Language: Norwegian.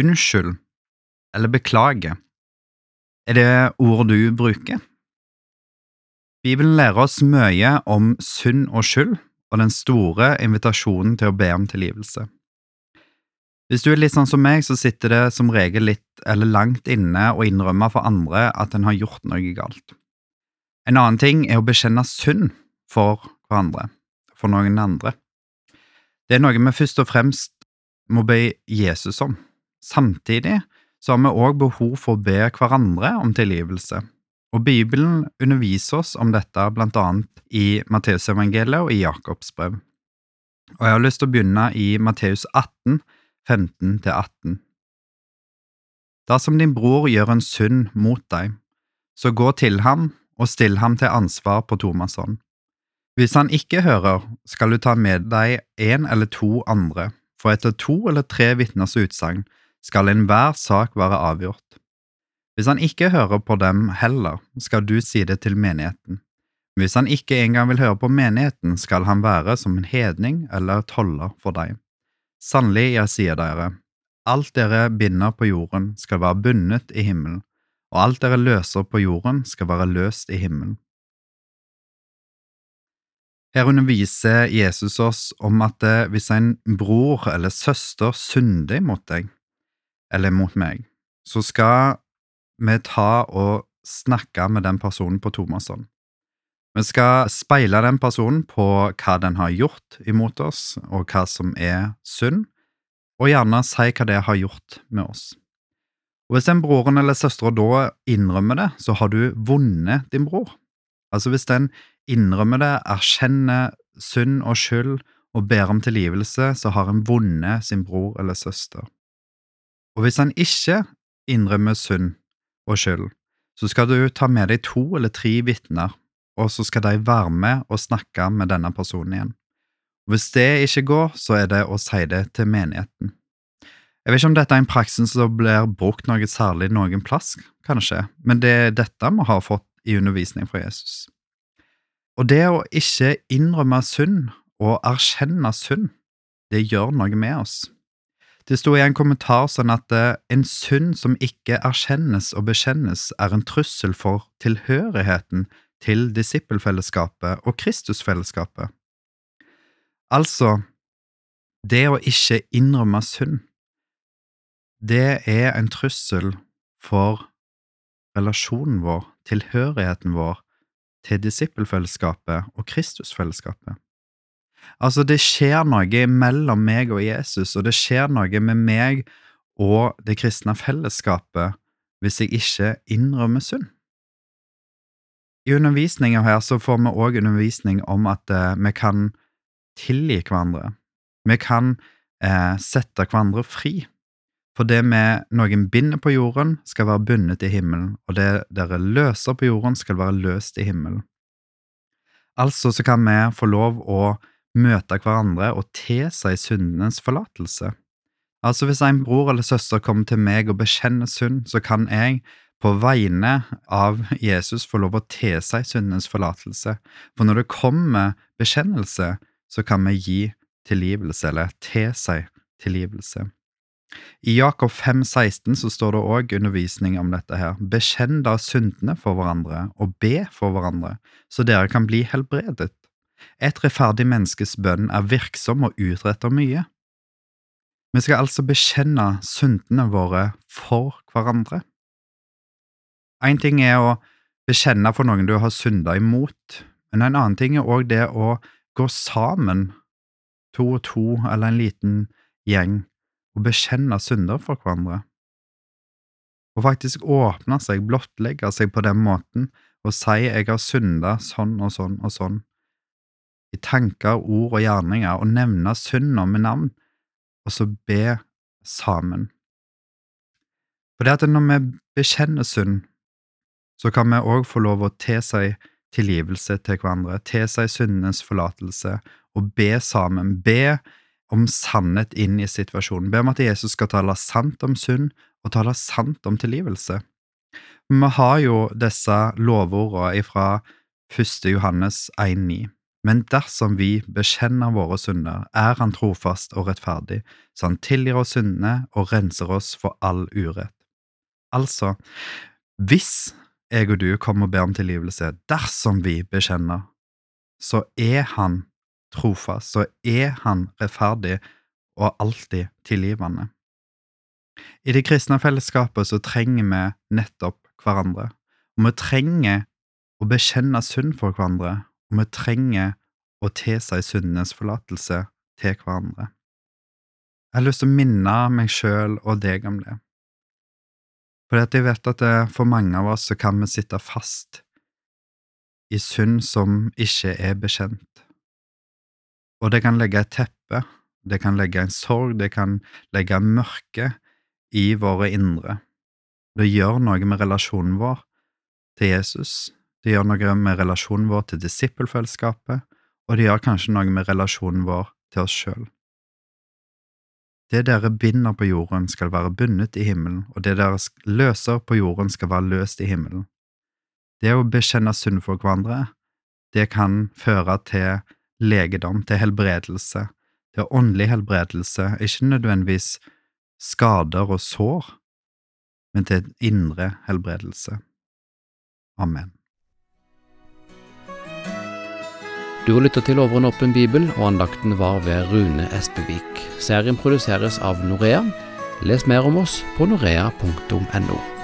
unnskyld eller beklage? Er det ord du bruker? Bibelen lærer oss mye om synd og skyld og den store invitasjonen til å be om tilgivelse. Hvis du er litt sånn som meg, så sitter det som regel litt eller langt inne å innrømme for andre at en har gjort noe galt. En annen ting er å bekjenne synd for hverandre, for noen andre. Det er noe vi først og fremst må be Jesus om. Samtidig så har vi òg behov for å be hverandre om tilgivelse, og Bibelen underviser oss om dette blant annet i Matteusevangeliet og i Jakobs brev. Og jeg har lyst til å begynne i Matteus 18, 15–18. Dersom din bror gjør en synd mot deg, så gå til ham og still ham til ansvar på tomannshånd. Hvis han ikke hører, skal du ta med deg en eller to andre, for etter to eller tre vitners utsagn skal enhver sak være avgjort. Hvis han ikke hører på dem heller, skal du si det til menigheten. Hvis han ikke engang vil høre på menigheten, skal han være som en hedning eller toller for deg. Sannelig, jeg sier dere, alt dere binder på jorden skal være bundet i himmelen, og alt dere løser på jorden skal være løst i himmelen. Her underviser Jesus oss om at eh, hvis en bror eller søster synder mot deg, eller mot meg, så skal vi ta og snakke med den personen på tomannshånd. Vi skal speile den personen på hva den har gjort imot oss, og hva som er synd, og gjerne si hva det har gjort med oss. Og Hvis den broren eller søstera da innrømmer det, så har du vunnet din bror. Altså hvis den innrømmer det, erkjenner synd og skyld og ber om tilgivelse, så har en vunnet sin bror eller søster. Og hvis han ikke innrømmer synd og skyld, så skal du ta med deg to eller tre vitner og så skal de være med og snakke med denne personen igjen. Hvis det ikke går, så er det å si det til menigheten. Jeg vet ikke om dette er en praksis som blir brukt noe særlig noen plass, kanskje, men det er dette vi har fått i undervisning fra Jesus. Og det å ikke innrømme synd og erkjenne synd, det gjør noe med oss. Det sto i en kommentar sånn at eh, en synd som ikke erkjennes og bekjennes, er en trussel for tilhørigheten til disippelfellesskapet og Kristusfellesskapet. Altså, det å ikke innrømme synd, det er en trussel for relasjonen vår, tilhørigheten vår, til disippelfellesskapet og Kristusfellesskapet. Altså, det skjer noe mellom meg og Jesus, og det skjer noe med meg og det kristne fellesskapet hvis jeg ikke innrømmer synd. I undervisninga her så får vi òg undervisning om at eh, vi kan tilgi hverandre. Vi kan eh, sette hverandre fri. For det med noen binder på jorden, skal være bundet i himmelen, og det dere løser på jorden, skal være løst i himmelen. Altså så kan vi få lov å møte hverandre og te seg syndenes forlatelse. Altså hvis en bror eller søster kommer til meg og bekjenner synd, så kan jeg på vegne av Jesus få lov å te seg syndenes forlatelse. For når det kommer bekjennelse, så kan vi gi tilgivelse, eller te seg tilgivelse. I Jakob 5,16 så står det òg undervisning om dette her. Bekjenn da syndene for hverandre, og be for hverandre, så dere kan bli helbredet. Et rettferdig menneskes bønn er virksom og utretter mye. Vi skal altså bekjenne syndene våre for hverandre. En ting er å bekjenne for noen du har synda imot, men en annen ting er òg det å gå sammen, to og to eller en liten gjeng, og bekjenne synder for hverandre. Og faktisk åpne seg, blottlegge seg på den måten og si jeg har synda sånn og sånn og sånn, i tanker, ord og gjerninger, og nevne synda med navn, og så be sammen. For det at når vi bekjenner synd, så kan vi òg få lov å seg tilgivelse til hverandre, seg syndenes forlatelse, og be sammen, be om sannhet inn i situasjonen, be om at Jesus skal tale sant om synd og tale sant om tilgivelse. Vi har jo disse lovordene fra 1. Johannes 1,9. Men dersom vi bekjenner våre synder, er Han trofast og rettferdig, så Han tilgir oss syndene og renser oss for all urett. Altså, hvis jeg og du kommer og ber om tilgivelse, dersom vi bekjenner, så er Han trofast, så er Han rettferdig og alltid tilgivende. I det kristne fellesskapet så trenger vi nettopp hverandre, og vi trenger å bekjenne synd for hverandre, og vi trenger å tilsi syndenes forlatelse til hverandre. Jeg har lyst til å minne meg sjøl og deg om det, for jeg vet at det, for mange av oss så kan vi sitte fast i synd som ikke er bekjent, og det kan legge et teppe, det kan legge en sorg, det kan legge mørke i våre indre. Det gjør noe med relasjonen vår til Jesus, det gjør noe med relasjonen vår til disippelfellesskapet, og det gjør kanskje noe med relasjonen vår til oss sjøl. Det dere binder på jorden, skal være bundet i himmelen, og det dere løser på jorden, skal være løst i himmelen. Det å bekjenne synd for hverandre, det kan føre til legedom, til helbredelse, til åndelig helbredelse, ikke nødvendigvis skader og sår, men til indre helbredelse. Amen. Du har lytta til Over en åpen bibel, og andakten var ved Rune Espevik. Serien produseres av Norea. Les mer om oss på norea.no.